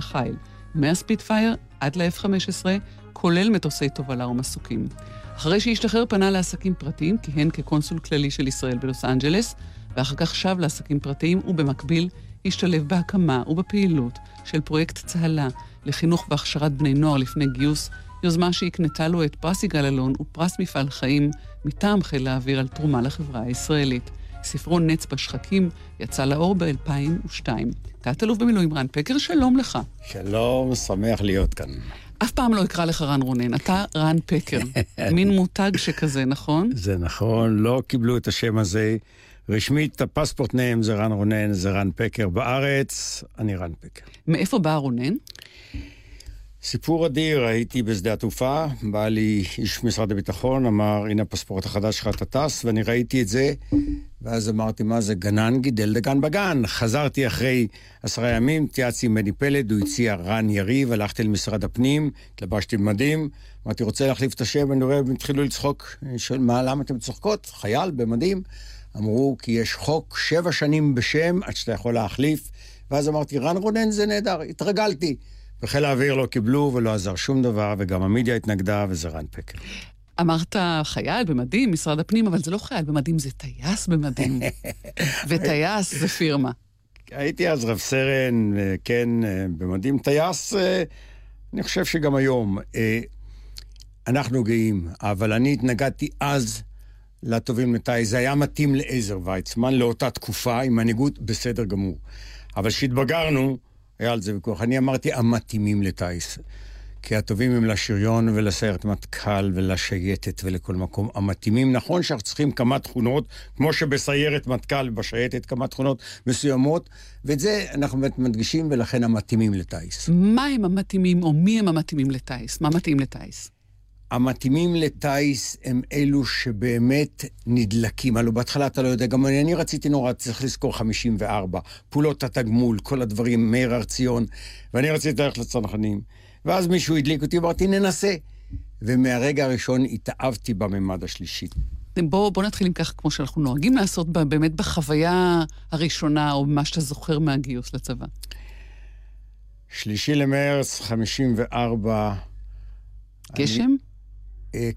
החיל, מהספיטפייר עד ל-F-15, כולל מטוסי תובלה ומסוקים. אחרי שהשתחרר פנה לעסקים פרטיים, כיהן כקונסול כללי של ישראל בלוס אנג'לס, ואחר כך שב לעסקים פרטיים, ובמקביל השתלב בהקמה ובפעילות של פרויקט צהלה לחינוך והכשרת בני נוער לפני גיוס, יוזמה שהקנתה לו את פרס יגאל אלון ופרס מפעל חיים מטעם חיל האוויר על תרומה לחברה הישראלית. ספרו נץ בשחקים יצא לאור ב-2002. תת-אלוף במילואים רן פקר, שלום לך. שלום, שמח להיות כאן. אף פעם לא אקרא לך רן רונן, אתה רן פקר. מין מותג שכזה, נכון? זה נכון, לא קיבלו את השם הזה. רשמית, הפספורט נאם זה רן רונן, זה רן פקר. בארץ, אני רן פקר. מאיפה בא רונן? סיפור אדיר, הייתי בשדה התעופה, בא לי איש משרד הביטחון, אמר, הנה הפספורט החדש שלך, אתה טס, ואני ראיתי את זה, ואז אמרתי, מה זה, גנן גידל דגן בגן. חזרתי אחרי עשרה ימים, התייעצתי עם מני פלד, הוא הציע רן יריב, הלכתי למשרד הפנים, התלבשתי במדים, אמרתי, רוצה להחליף את השם, אני רואה, הם התחילו לצחוק, אני שואל, מה, למה אתם צוחקות? חייל במדים? אמרו, כי יש חוק שבע שנים בשם עד שאתה יכול להחליף, ואז אמרתי, רן רונן זה נהדר, התרגלתי. וחיל האוויר לא קיבלו ולא עזר שום דבר, וגם המדיה התנגדה, וזה רן פקר. אמרת חייל במדים, משרד הפנים, אבל זה לא חייל במדים, זה טייס במדים. וטייס זה פירמה. הייתי אז רב סרן, כן, במדים. טייס, אני חושב שגם היום. אנחנו גאים, אבל אני התנגדתי אז לטובים לטייס. זה היה מתאים לעזר ויצמן לאותה תקופה, עם מנהיגות בסדר גמור. אבל כשהתבגרנו, היה על זה ויכוח. אני אמרתי, המתאימים לטיס. כי הטובים הם לשריון ולסיירת מטכ"ל ולשייטת ולכל מקום. המתאימים, נכון שאנחנו צריכים כמה תכונות, כמו שבסיירת מטכ"ל ובשייטת כמה תכונות מסוימות, ואת זה אנחנו באמת מדגישים, ולכן המתאימים לטיס. מה הם המתאימים, או מי הם המתאימים לטיס? מה מתאים לטיס? המתאימים לטיס הם אלו שבאמת נדלקים. הלוא בהתחלה אתה לא יודע, גם אני, אני רציתי נורא, צריך לזכור 54, פעולות התגמול, כל הדברים, מאיר הר ציון, ואני רציתי ללכת לצנחנים. ואז מישהו הדליק אותי, אמרתי, ננסה. ומהרגע הראשון התאהבתי בממד השלישי. בוא, בוא נתחיל עם כך, כמו שאנחנו נוהגים לעשות באמת בחוויה הראשונה, או מה שאתה זוכר מהגיוס לצבא. שלישי למרץ, 54. גשם? אני...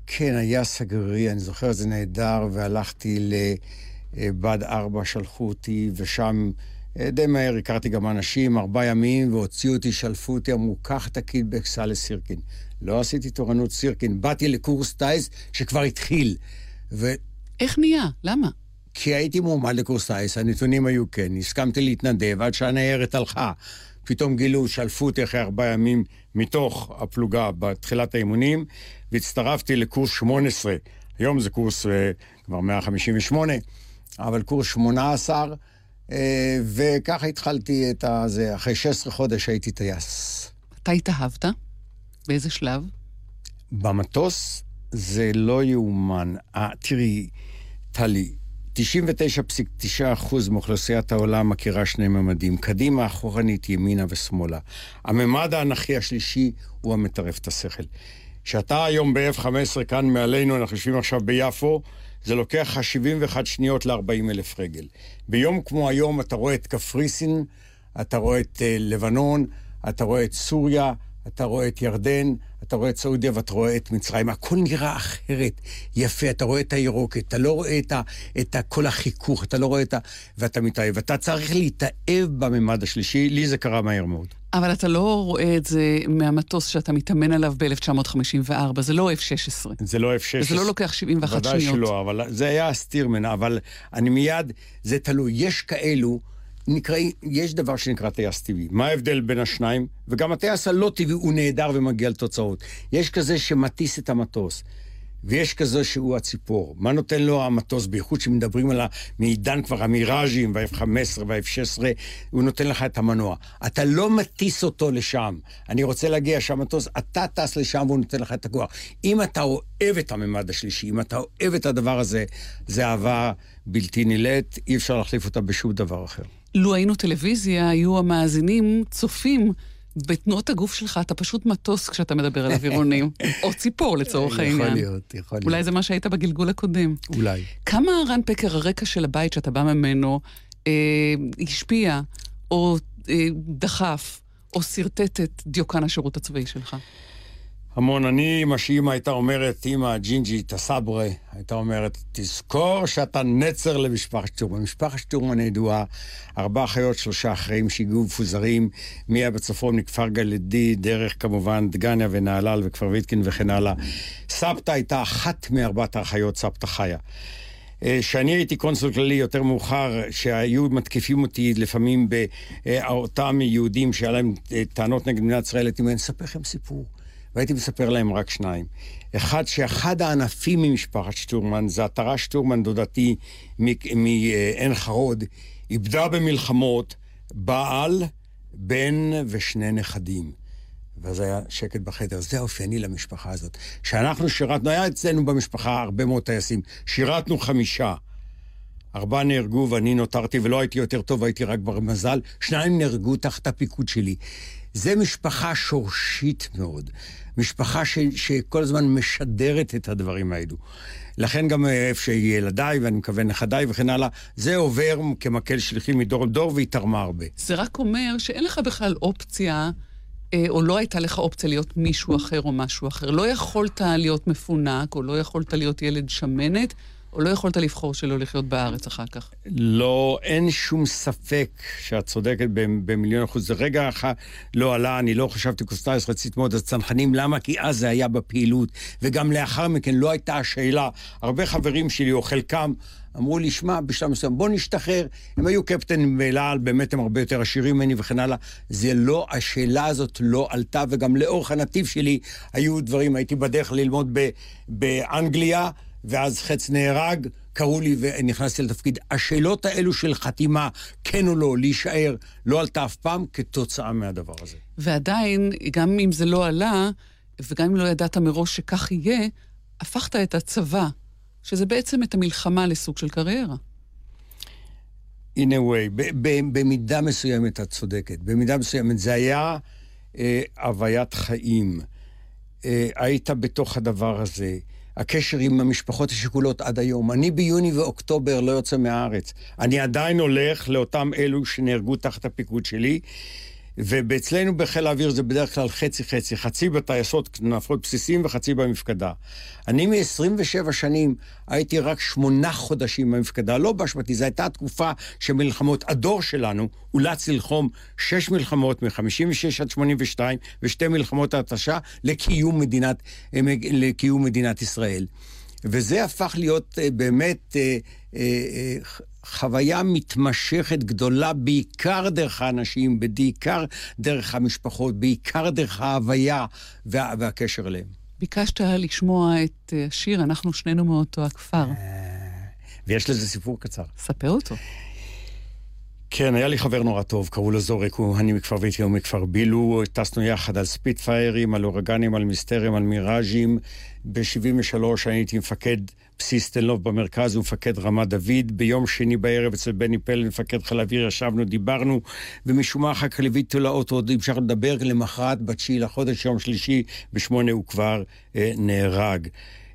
כן, היה סגרי, אני זוכר את זה נהדר, והלכתי לבד ארבע, שלחו אותי, ושם די מהר הכרתי גם אנשים, ארבעה ימים, והוציאו אותי, שלפו אותי, אמרו, קח את הקידבק, סע לסירקין. לא עשיתי תורנות סירקין, באתי לקורס טייס שכבר התחיל. ו... איך נהיה? למה? כי הייתי מועמד לקורס טייס, הנתונים היו כן, הסכמתי להתנדב עד שהניירת הלכה. פתאום גילו, שלפו אותי אחרי ארבעה ימים מתוך הפלוגה בתחילת האימונים, והצטרפתי לקורס 18. היום זה קורס uh, כבר 158, אבל קורס 18, uh, וככה התחלתי את זה. אחרי 16 חודש הייתי טייס. אתה התאהבת? באיזה שלב? במטוס זה לא יאומן. 아, תראי, טלי, 99.9% מאוכלוסיית העולם מכירה שני ממדים, קדימה, אחורנית, ימינה ושמאלה. הממד האנכי השלישי הוא המטרף את השכל. כשאתה היום ב-F-15 כאן מעלינו, אנחנו יושבים עכשיו ביפו, זה לוקח לך 71 שניות ל-40 אלף רגל. ביום כמו היום אתה רואה את קפריסין, אתה רואה את uh, לבנון, אתה רואה את סוריה, אתה רואה את ירדן, אתה רואה את סעודיה ואתה רואה את מצרים. הכל נראה אחרת, יפה, אתה רואה את הירוקת, אתה לא רואה את, ה, את ה, כל החיכוך, אתה לא רואה את ה... ואתה מתאהב. אתה צריך להתאהב בממד השלישי, לי זה קרה מהר מאוד. אבל אתה לא רואה את זה מהמטוס שאתה מתאמן עליו ב-1954, זה לא F-16. זה לא F-16. וזה לא לוקח 71 שניות. ודאי שלא, אבל זה היה הסטירמן, אבל אני מיד, זה תלוי. יש כאלו... נקרא, יש דבר שנקרא טייס טבעי. מה ההבדל בין השניים? וגם הטייס הלא טבעי הוא נהדר ומגיע לתוצאות. יש כזה שמטיס את המטוס, ויש כזה שהוא הציפור. מה נותן לו המטוס, בייחוד שמדברים על מעידן כבר המיראז'ים וה-F-15 וה-F-16, הוא נותן לך את המנוע. אתה לא מטיס אותו לשם. אני רוצה להגיע שהמטוס, אתה טס לשם והוא נותן לך את הכוח. אם אתה אוהב את הממד השלישי, אם אתה אוהב את הדבר הזה, זה אהבה בלתי נילאת, אי אפשר להחליף אותה בשום דבר אחר. לו היינו טלוויזיה, היו המאזינים צופים בתנועות הגוף שלך, אתה פשוט מטוס כשאתה מדבר על אווירונים. או ציפור לצורך העניין. יכול להיות, יכול להיות. אולי זה מה שהיית בגלגול הקודם. אולי. כמה רן פקר, הרקע של הבית שאתה בא ממנו, אה, השפיע, או אה, דחף, או שרטט את דיוקן השירות הצבאי שלך? המון. אני, מה שאימא הייתה אומרת, אימא ג'ינג'י טסברה, הייתה אומרת, תזכור שאתה נצר למשפחת שטורמן. משפחת שטורמן ידועה, ארבעה אחיות, שלושה אחרים שהגיעו מפוזרים, מי היה בצפון, מכפר גלעדי, דרך כמובן דגניה ונהלל וכפר ויטקין וכן הלאה. סבתא הייתה אחת מארבעת האחיות, סבתא חיה. כשאני הייתי קונסול כללי יותר מאוחר, שהיו מתקיפים אותי לפעמים באותם יהודים שהיה להם טענות נגד מדינת ישראל, הייתי אומר, אני אספר לכם סיפור. והייתי מספר להם רק שניים. אחד, שאחד הענפים ממשפחת שטורמן, זה עטרה שטורמן, דודתי מעין חרוד, איבדה במלחמות בעל, בן ושני נכדים. ואז היה שקט בחדר. זה אופייני למשפחה הזאת. כשאנחנו שירתנו, היה אצלנו במשפחה הרבה מאוד טייסים, שירתנו חמישה. ארבעה נהרגו ואני נותרתי ולא הייתי יותר טוב, הייתי רק בר מזל. שניים נהרגו תחת הפיקוד שלי. זה משפחה שורשית מאוד. משפחה ש, שכל הזמן משדרת את הדברים האלו. לכן גם איפה שילדיי, ואני מקווה נכדיי וכן הלאה, זה עובר כמקל שליחים מדור לדור והיא תרמה הרבה. זה רק אומר שאין לך בכלל אופציה, אה, או לא הייתה לך אופציה להיות מישהו אחר או משהו אחר. לא יכולת להיות מפונק, או לא יכולת להיות ילד שמנת. או לא יכולת לבחור שלא לחיות בארץ אחר כך? לא, אין שום ספק שאת צודקת במיליון אחוז. זה רגע אחד לא עלה, אני לא חשבתי קוסטייס, רציתי מאוד הצנחנים. למה? כי אז זה היה בפעילות, וגם לאחר מכן לא הייתה השאלה. הרבה חברים שלי, או חלקם, אמרו לי, שמע, בשלב מסוים, בוא נשתחרר. הם היו קפטנים באלעל, באמת הם הרבה יותר עשירים ממני וכן הלאה. זה לא, השאלה הזאת לא עלתה, וגם לאורך הנתיב שלי היו דברים, הייתי בדרך ללמוד באנגליה. ואז חץ נהרג, קראו לי ונכנסתי לתפקיד. השאלות האלו של חתימה, כן או לא, להישאר, לא עלתה אף פעם כתוצאה מהדבר הזה. ועדיין, גם אם זה לא עלה, וגם אם לא ידעת מראש שכך יהיה, הפכת את הצבא, שזה בעצם את המלחמה לסוג של קריירה. in a way, במידה מסוימת את צודקת. במידה מסוימת זה היה אה, הוויית חיים. אה, היית בתוך הדבר הזה. הקשר עם המשפחות השכולות עד היום. אני ביוני ואוקטובר לא יוצא מהארץ. אני עדיין הולך לאותם אלו שנהרגו תחת הפיקוד שלי, ואצלנו בחיל האוויר זה בדרך כלל חצי-חצי, חצי בטייסות נפות בסיסים וחצי במפקדה. אני מ-27 שנים הייתי רק שמונה חודשים במפקדה, לא באשמתי, זו הייתה תקופה של מלחמות. הדור שלנו אולץ ללחום שש מלחמות מ-56 עד 82 ושתי מלחמות ההתשה לקיום מדינת, לקיום מדינת ישראל. וזה הפך להיות אה, באמת אה, אה, חוויה מתמשכת גדולה, בעיקר דרך האנשים, בעיקר דרך המשפחות, בעיקר דרך ההוויה וה, והקשר אליהם. ביקשת לשמוע את השיר "אנחנו שנינו מאותו הכפר". ויש לזה סיפור קצר. ספר אותו. כן, היה לי חבר נורא טוב, קראו לו זורק, הוא, אני מכפר ויטי, הוא מכפר בילו, טסנו יחד על ספיטפיירים, על אורגנים, על מיסטרים, על מיראז'ים. ב-73' אני הייתי מפקד בסיס תל נוף במרכז ומפקד רמת דוד. ביום שני בערב אצל בני פלד, מפקד חיל האוויר, ישבנו, דיברנו, ומשום מה אחר כך ליוויתי לאוטו, עוד המשך לדבר, למחרת, בתשיעי לחודש, יום שלישי, בשמונה הוא כבר אה, נהרג.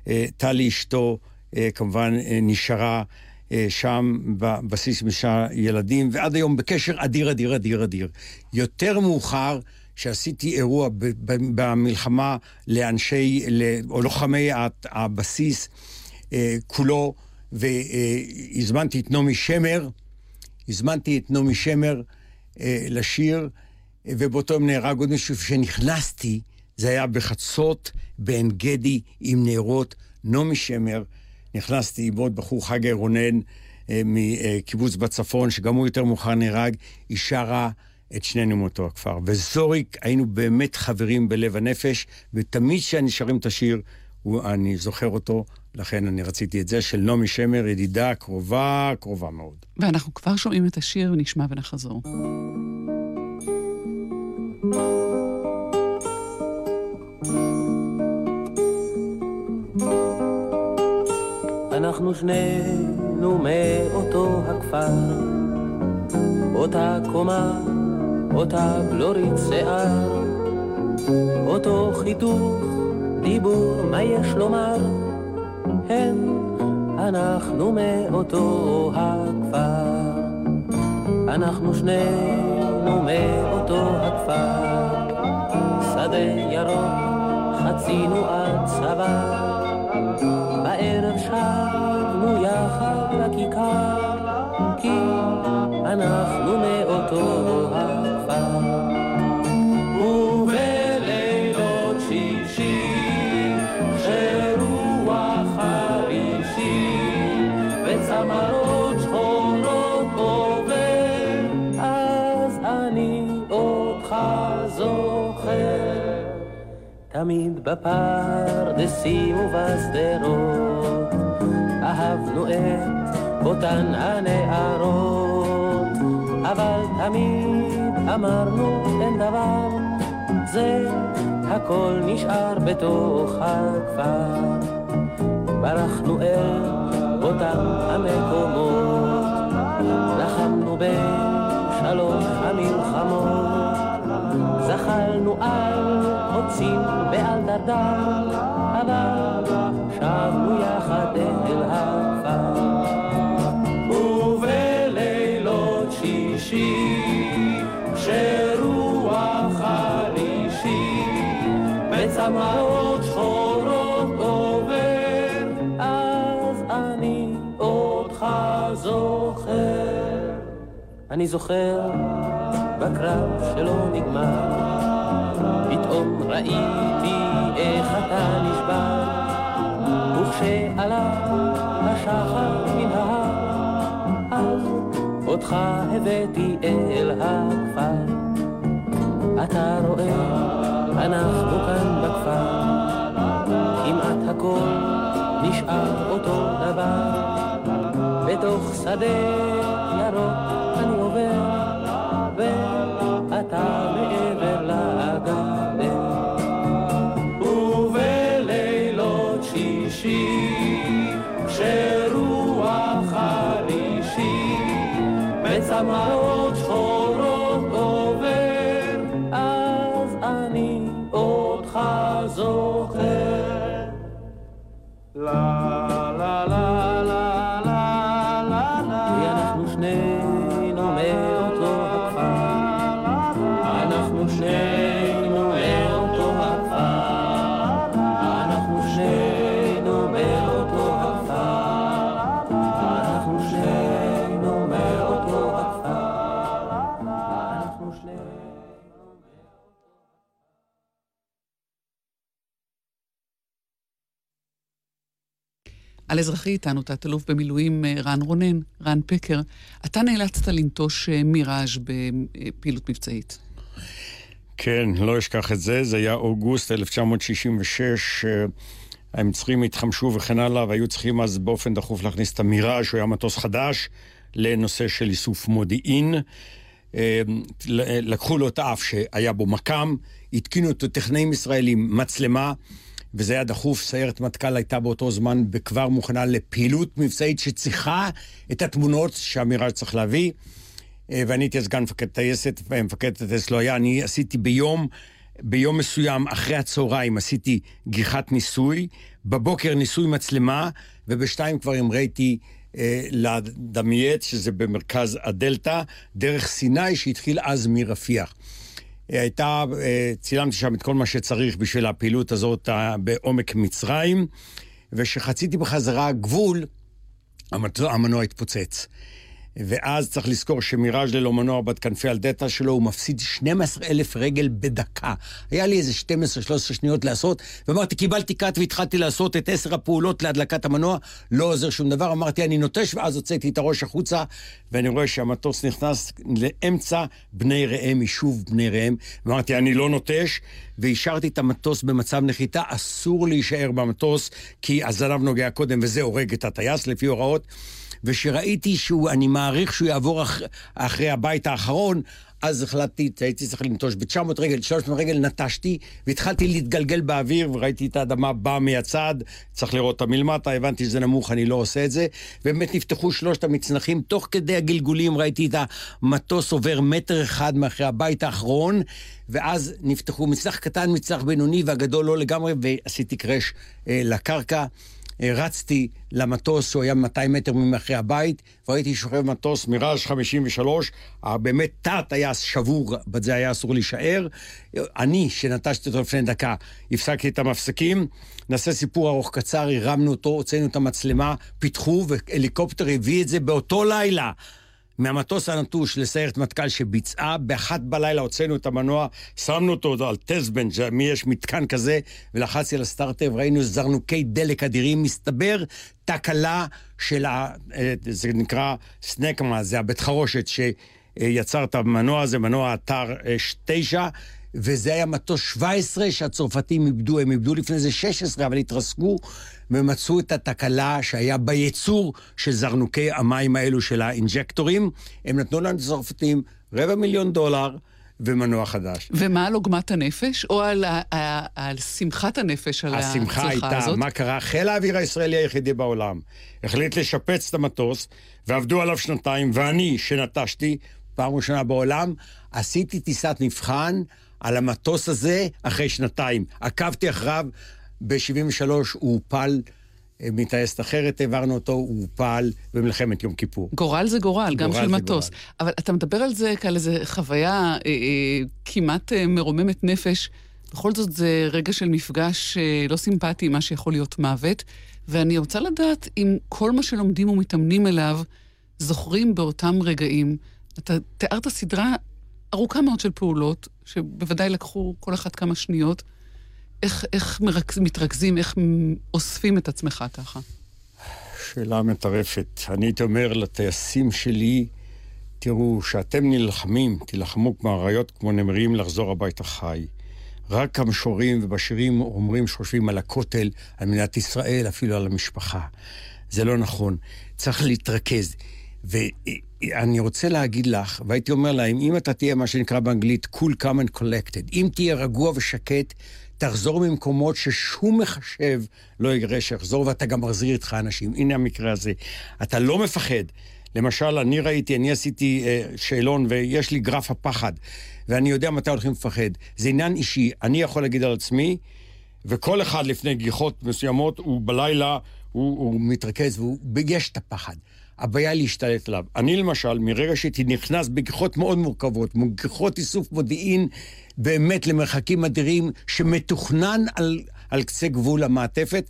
אה, טלי אשתו, אה, כמובן, אה, נשארה. אה, שם בבסיס משעה ילדים, ועד היום בקשר אדיר, אדיר, אדיר, אדיר. יותר מאוחר, שעשיתי אירוע במלחמה לאנשי, או לוחמי הבסיס אה, כולו, והזמנתי את נעמי שמר, הזמנתי את נעמי שמר אה, לשיר, ובאותו יום נהרג עוד מישהו, כשנכנסתי, זה היה בחצות בעין גדי עם נרות, נעמי שמר, נכנסתי עם עוד בחור חגי רונן אה, מקיבוץ בצפון, שגם הוא יותר מאוחר נהרג, היא שרה את שנינו מאותו הכפר. וזוריק, היינו באמת חברים בלב הנפש, ותמיד כשאני שרים את השיר, אני זוכר אותו, לכן אני רציתי את זה, של נעמי שמר, ידידה קרובה, קרובה מאוד. ואנחנו כבר שומעים את השיר, ונשמע ונחזור. אנחנו שנינו מאותו הכפר, אותה קומה, אותה בלורית שיער, אותו חיתוך, דיבור, מה יש לומר? הם, אנחנו מאותו הכפר. אנחנו שנינו מאותו הכפר, שדה ירוק חצינו עד צבא, בערב שבנו יחד לכיכר, כי אנחנו מאותו הכפר. אותך זוכר. תמיד בפרדסים ובשדרות, אהבנו את אותן הנערות, אבל תמיד אמרנו אין דבר, זה הכל נשאר בתוך הכפר. ברחנו אל אותם המקומות, לחמנו בשלוש המלחמות, זחלנו על קוצים בעל דרדר, אבל שבנו יחד אל הכפר. ובלילות שישי, שרוח חרישי, בצמאות שחורות עובר, אז אני אותך זוכר. אני זוכר בקרב שלא נגמר, פתאום ראיתי איך אתה נשבר, וכשעלה השחר מן ההר, אז אותך הבאתי אל הכפר. אתה רואה, אנחנו כאן בכפר, כמעט הכל נשאר אותו דבר. בתוך שדה בצמאות אזרחי איתנו, תת-אלוף במילואים אה, רן רונן, רן פקר. אתה נאלצת לנטוש אה, מיראז' בפעילות מבצעית. כן, לא אשכח את זה, זה היה אוגוסט 1966, אה, המצרים התחמשו וכן הלאה, והיו צריכים אז באופן דחוף להכניס את המיראז', שהוא היה מטוס חדש, לנושא של איסוף מודיעין. לקחו לו את האף שהיה בו מכ"ם, התקינו אותו טכנאים ישראלים, מצלמה, וזה היה דחוף, סיירת מטכ"ל הייתה באותו זמן כבר מוכנה לפעילות מבצעית שצריכה את התמונות שהמיראז' צריך להביא. אה, ואני הייתי סגן מפקד טייסת, ומפקד הטייסת לא היה, אני עשיתי ביום, ביום מסוים, אחרי הצהריים, עשיתי גיחת ניסוי, בבוקר ניסוי מצלמה, ובשתיים כבר המראיתי אה, לדמייט, שזה במרכז הדלתא, דרך סיני שהתחיל אז מרפיח. אה, הייתה, אה, צילמתי שם את כל מה שצריך בשביל הפעילות הזאת אה, בעומק מצרים, וכשחציתי בחזרה גבול, המנוע התפוצץ. ואז צריך לזכור שמיראז' ללא מנוע בת כנפי על דאטה שלו, הוא מפסיד 12 אלף רגל בדקה. היה לי איזה 12-13 שניות לעשות, ואמרתי, קיבלתי קאט והתחלתי לעשות את עשר הפעולות להדלקת המנוע, לא עוזר שום דבר. אמרתי, אני נוטש, ואז הוצאתי את הראש החוצה, ואני רואה שהמטוס נכנס לאמצע בני ראם, יישוב בני ראם, ואמרתי, אני לא נוטש, והשארתי את המטוס במצב נחיתה, אסור להישאר במטוס, כי הזנב נוגע קודם, וזה הורג את הטייס לפי הוראות. ושראיתי שהוא, אני מעריך שהוא יעבור אח, אחרי הבית האחרון, אז החלטתי, הייתי צריך לנטוש ב-900 רגל, 300 רגל, נטשתי, והתחלתי להתגלגל באוויר, וראיתי את האדמה באה מהצד, צריך לראות אותה מלמטה, הבנתי שזה נמוך, אני לא עושה את זה. ובאמת נפתחו שלושת המצנחים, תוך כדי הגלגולים ראיתי את המטוס עובר מטר אחד מאחרי הבית האחרון, ואז נפתחו מצנח קטן, מצנח בינוני, והגדול לא לגמרי, ועשיתי קרש אה, לקרקע. רצתי למטוס, שהוא היה 200 מטר ממאחרי הבית, והייתי שוכב מטוס מיראז' 53, באמת תת-טייס שבור, בזה היה אסור להישאר. אני, שנטשתי אותו לפני דקה, הפסקתי את המפסקים. נעשה סיפור ארוך קצר, הרמנו אותו, הוצאנו את המצלמה, פיתחו, והליקופטר הביא את זה באותו לילה. מהמטוס הנטוש לסיירת מטכ"ל שביצעה, באחת בלילה הוצאנו את המנוע, שמנו אותו על טסבן, מי יש מתקן כזה, ולחצתי על הסטארטר, וראינו זרנוקי דלק אדירים. מסתבר, תקלה של ה... אה, זה נקרא סנקמה, זה הבית חרושת שיצר את המנוע הזה, מנוע אתר 9. אה, וזה היה מטוס 17 שהצרפתים איבדו, הם איבדו לפני זה 16, אבל התרסקו ומצאו את התקלה שהיה בייצור של זרנוקי המים האלו של האינג'קטורים. הם נתנו לנו צרפתים רבע מיליון דולר. ומנוע חדש. ומה על עוגמת הנפש, או על, על, על שמחת הנפש, על הצלחה הזאת? השמחה הייתה, מה קרה? חיל האוויר הישראלי היחידי בעולם החליט לשפץ את המטוס, ועבדו עליו שנתיים, ואני, שנטשתי, פעם ראשונה בעולם, עשיתי טיסת מבחן על המטוס הזה אחרי שנתיים. עקבתי אחריו, ב-73' הוא הופל. אה, מטייסת אחרת העברנו אותו, הוא הופל במלחמת יום כיפור. גורל זה גורל, גם של מטוס. גורל. אבל אתה מדבר על זה כעל איזו חוויה אה, אה, כמעט אה, מרוממת נפש. בכל זאת זה רגע של מפגש אה, לא סימפטי, מה שיכול להיות מוות. ואני רוצה לדעת אם כל מה שלומדים ומתאמנים אליו, זוכרים באותם רגעים. אתה תיארת סדרה ארוכה מאוד של פעולות, שבוודאי לקחו כל אחת כמה שניות. איך, איך מרכז, מתרכזים, איך אוספים את עצמך ככה? שאלה מטרפת. אני הייתי אומר לטייסים שלי, תראו, שאתם נלחמים, תילחמו כמו אריות, כמו נמרים, לחזור הביתה חי. רק המשוררים ובשירים אומרים שחושבים על הכותל, על מדינת ישראל, אפילו על המשפחה. זה לא נכון. צריך להתרכז. ואני רוצה להגיד לך, והייתי אומר להם, אם אתה תהיה מה שנקרא באנגלית cool, calm and collected, אם תהיה רגוע ושקט, תחזור ממקומות ששום מחשב לא יראה שיחזור, ואתה גם מחזיר איתך אנשים. הנה המקרה הזה. אתה לא מפחד. למשל, אני ראיתי, אני עשיתי אה, שאלון ויש לי גרף הפחד, ואני יודע מתי הולכים לפחד. זה עניין אישי. אני יכול להגיד על עצמי, וכל אחד לפני גיחות מסוימות, הוא בלילה, הוא, הוא מתרכז והוא, יש את הפחד. הבעיה להשתלט עליו. אני למשל, מרגע שהייתי נכנס בגיחות מאוד מורכבות, גיחות איסוף מודיעין באמת למרחקים אדירים, שמתוכנן על, על קצה גבול המעטפת,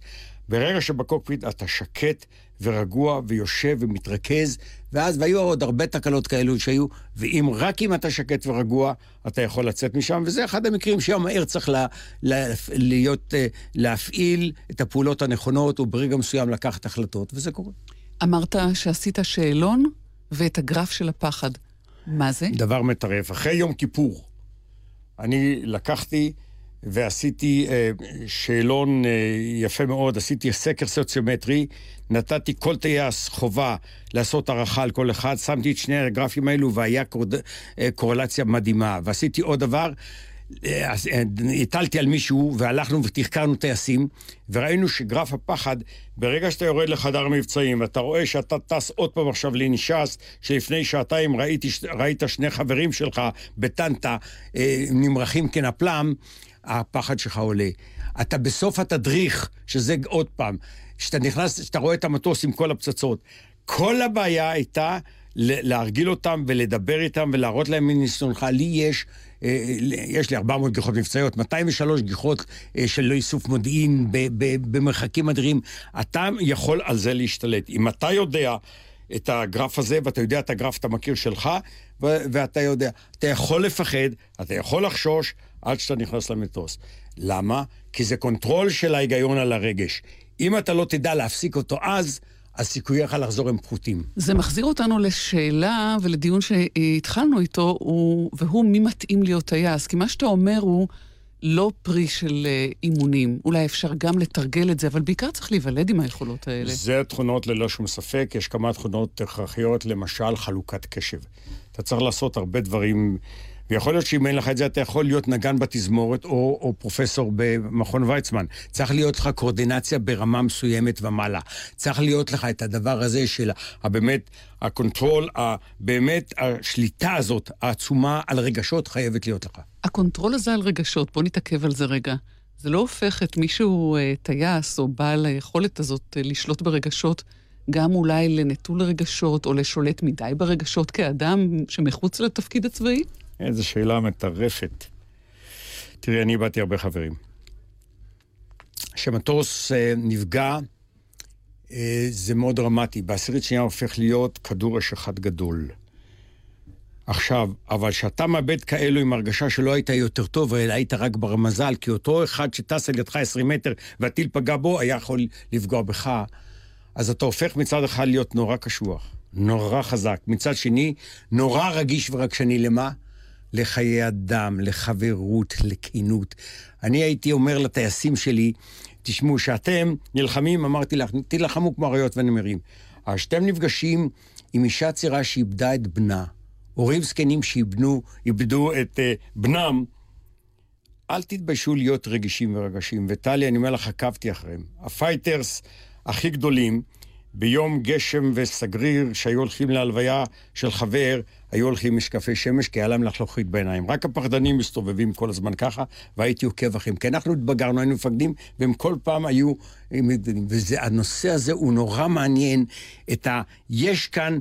ברגע שבקוקפיט אתה שקט ורגוע ויושב ומתרכז, ואז, והיו עוד הרבה תקלות כאלו שהיו, ואם, רק אם אתה שקט ורגוע, אתה יכול לצאת משם, וזה אחד המקרים שהיום מהר צריך לה, לה, להיות, אה, להפעיל את הפעולות הנכונות, וברגע מסוים לקחת החלטות, וזה קורה. אמרת שעשית שאלון ואת הגרף של הפחד. מה זה? דבר מטרף. אחרי יום כיפור, אני לקחתי ועשיתי אה, שאלון אה, יפה מאוד, עשיתי סקר סוציומטרי, נתתי כל טייס חובה לעשות הערכה על כל אחד, שמתי את שני הגרפים האלו והיה קור... אה, קורלציה מדהימה. ועשיתי עוד דבר, הטלתי על מישהו והלכנו ותחקרנו טייסים וראינו שגרף הפחד, ברגע שאתה יורד לחדר מבצעים ואתה רואה שאתה טס עוד פעם עכשיו לנישס, שלפני שעתיים ראיתי, ראית שני חברים שלך בטנטה אה, נמרחים כנפלם, הפחד שלך עולה. אתה בסוף התדריך, שזה עוד פעם, כשאתה נכנס, כשאתה רואה את המטוס עם כל הפצצות, כל הבעיה הייתה להרגיל אותם ולדבר איתם ולהראות להם מניסיונך. לי יש, אה, יש לי 400 גיחות מבצעיות, 203 גיחות אה, של איסוף מודיעין במרחקים אדירים. אתה יכול על זה להשתלט. אם אתה יודע את הגרף הזה, ואתה יודע את הגרף, אתה מכיר שלך, ואתה יודע, אתה יכול לפחד, אתה יכול לחשוש, עד שאתה נכנס למטוס. למה? כי זה control של ההיגיון על הרגש. אם אתה לא תדע להפסיק אותו אז, אז סיכוייך לחזור הם פחותים. זה מחזיר אותנו לשאלה ולדיון שהתחלנו איתו, והוא מי מתאים להיות טייס. כי מה שאתה אומר הוא לא פרי של אה, אימונים. אולי אפשר גם לתרגל את זה, אבל בעיקר צריך להיוולד עם היכולות האלה. זה תכונות ללא שום ספק. יש כמה תכונות הכרחיות, למשל חלוקת קשב. אתה צריך לעשות הרבה דברים... ויכול להיות שאם אין לך את זה, אתה יכול להיות נגן בתזמורת או, או פרופסור במכון ויצמן. צריך להיות לך קואורדינציה ברמה מסוימת ומעלה. צריך להיות לך את הדבר הזה של הבאמת, ה control, באמת השליטה הזאת, העצומה על רגשות, חייבת להיות לך. ה control הזה על רגשות, בוא נתעכב על זה רגע. זה לא הופך את מישהו אה, טייס או בעל היכולת הזאת אה, לשלוט ברגשות, גם אולי לנטול רגשות או לשולט מדי ברגשות כאדם שמחוץ לתפקיד הצבאי? איזו שאלה מטרפת. תראי, אני איבדתי הרבה חברים. כשמטוס אה, נפגע, אה, זה מאוד דרמטי. בעשירית שנייה הופך להיות כדור אש אחד גדול. עכשיו, אבל כשאתה מאבד כאלו עם הרגשה שלא היית יותר טוב, אלא היית רק ברמזל, כי אותו אחד שטס על ידך 20 מטר והטיל פגע בו, היה יכול לפגוע בך, אז אתה הופך מצד אחד להיות נורא קשוח, נורא חזק. מצד שני, נורא רגיש ורגשני למה? לחיי אדם, לחברות, לכנות. אני הייתי אומר לטייסים שלי, תשמעו, שאתם נלחמים, אמרתי לך, תילחמו כמו אריות ונמרים. אבל כשאתם נפגשים עם אישה צעירה שאיבדה את בנה, הורים זקנים שאיבדו את אה, בנם, אל תתביישו להיות רגישים ורגשיים. וטלי, אני אומר לך, עקבתי אחריהם. ה fighters הכי גדולים, ביום גשם וסגריר, שהיו הולכים להלוויה של חבר, היו הולכים משקפי שמש, כי היה להם לחלוכית בעיניים. רק הפחדנים מסתובבים כל הזמן ככה, והייתי עוקב אחריהם. כי אנחנו התבגרנו, היינו מפקדים, והם כל פעם היו... והנושא הזה הוא נורא מעניין, את ה... יש כאן...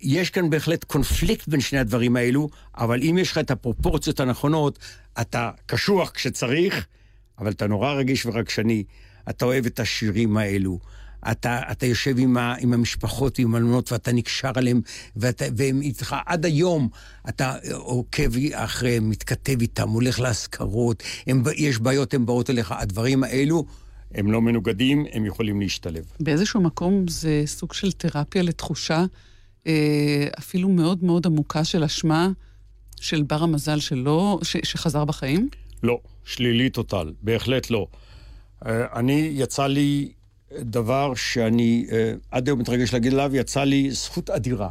יש כאן בהחלט קונפליקט בין שני הדברים האלו, אבל אם יש לך את הפרופורציות הנכונות, אתה קשוח כשצריך, אבל אתה נורא רגיש ורגשני. אתה אוהב את השירים האלו. אתה, אתה יושב עם, ה, עם המשפחות ועם האלמנות ואתה נקשר עליהם, ואתה, והם איתך עד היום, אתה עוקב אחריהם, מתכתב איתם, הולך לאזכרות, יש בעיות, הן באות אליך. הדברים האלו, הם לא מנוגדים, הם יכולים להשתלב. באיזשהו מקום זה סוג של תרפיה לתחושה אה, אפילו מאוד מאוד עמוקה של אשמה של בר המזל שלו, ש, שחזר בחיים? לא, שלילי טוטל, בהחלט לא. אה, אני, יצא לי דבר שאני אה, עד היום מתרגש להגיד עליו, יצא לי זכות אדירה.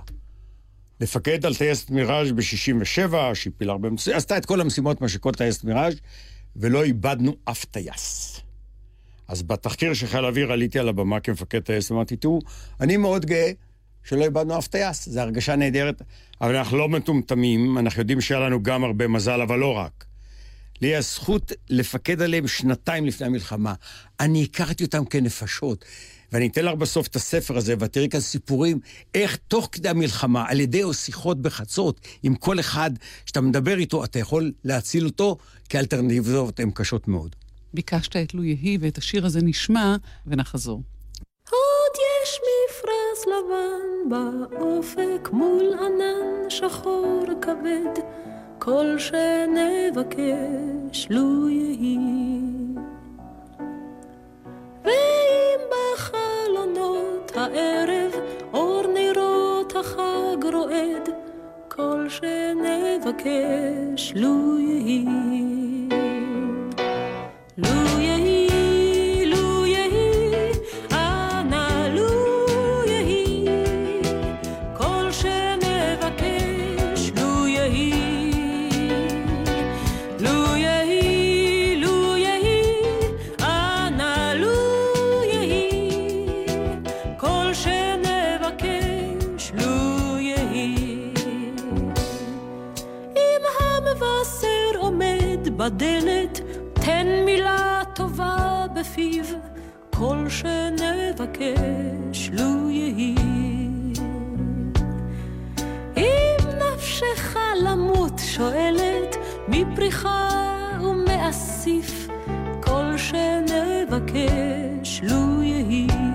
לפקד על טייסת מיראז' ב-67, שהפילה הרבה משימות, עשתה את כל המשימות, מה שכל טייסת מיראז', ולא איבדנו אף טייס. אז בתחקיר של חיל האוויר עליתי על הבמה כמפקד טייסת, אמרתי, תראו, אני מאוד גאה שלא איבדנו אף טייס, זו הרגשה נהדרת, אבל אנחנו לא מטומטמים, אנחנו יודעים שהיה לנו גם הרבה מזל, אבל לא רק. לי הזכות לפקד עליהם שנתיים לפני המלחמה. אני הכרתי אותם כנפשות. ואני אתן לך בסוף את הספר הזה, ואת תראי כאן סיפורים, איך תוך כדי המלחמה, על ידי שיחות בחצות, עם כל אחד שאתה מדבר איתו, אתה יכול להציל אותו, כי האלטרנטיבות הן קשות מאוד. ביקשת את לו יהי, ואת השיר הזה נשמע, ונחזור. עוד יש מפרש לבן באופק מול ענן שחור כבד. כל שנבקש לו יהי. ואם בחלונות הערב אור נרות החג רועד, כל שנבקש לו יהי. בדלת, תן מילה טובה בפיו, כל שנבקש לו יהי. אם נפשך למות שואלת, מפריחה ומאסיף, כל שנבקש לו יהי.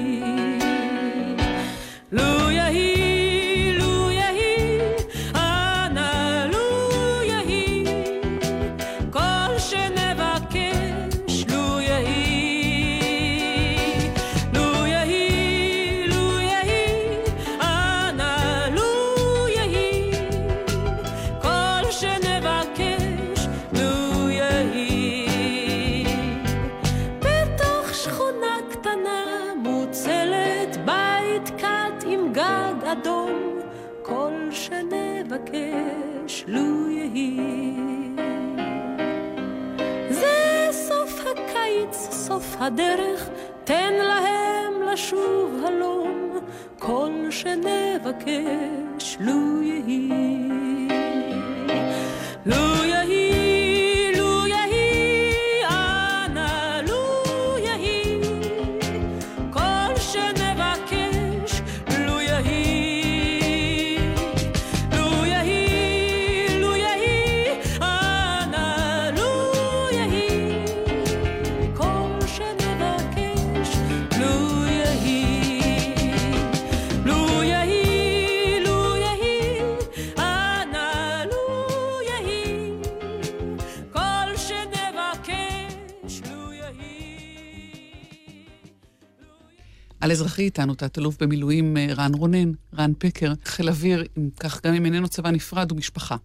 הדרך, תן להם לשוב הלום, כל שנבקש, על אזרחי איתנו, תת-אלוף במילואים אה, רן רונן, רן פקר, חיל אוויר, אם כך גם אם איננו צבא נפרד, הוא משפחה.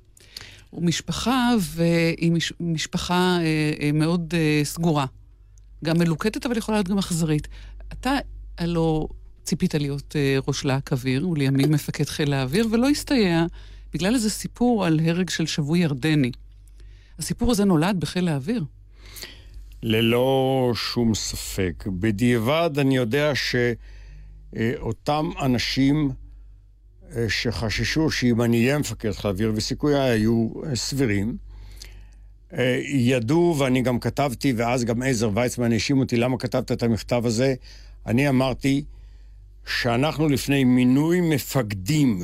הוא משפחה, והיא מש, משפחה אה, אה, מאוד אה, סגורה. גם מלוקטת, אבל יכולה להיות גם אכזרית. אתה הלוא ציפית להיות אה, ראש להק אוויר, ולימים מפקד חיל האוויר, ולא הסתייע בגלל איזה סיפור על הרג של שבוי ירדני. הסיפור הזה נולד בחיל האוויר. ללא שום ספק. בדיעבד אני יודע שאותם אנשים אה, שחששו שאם אני אהיה מפקד חיל האוויר, וסיכויי היו אה, סבירים, אה, ידעו, ואני גם כתבתי, ואז גם עזר ויצמן האשים אותי למה כתבת את המכתב הזה. אני אמרתי שאנחנו לפני מינוי מפקדים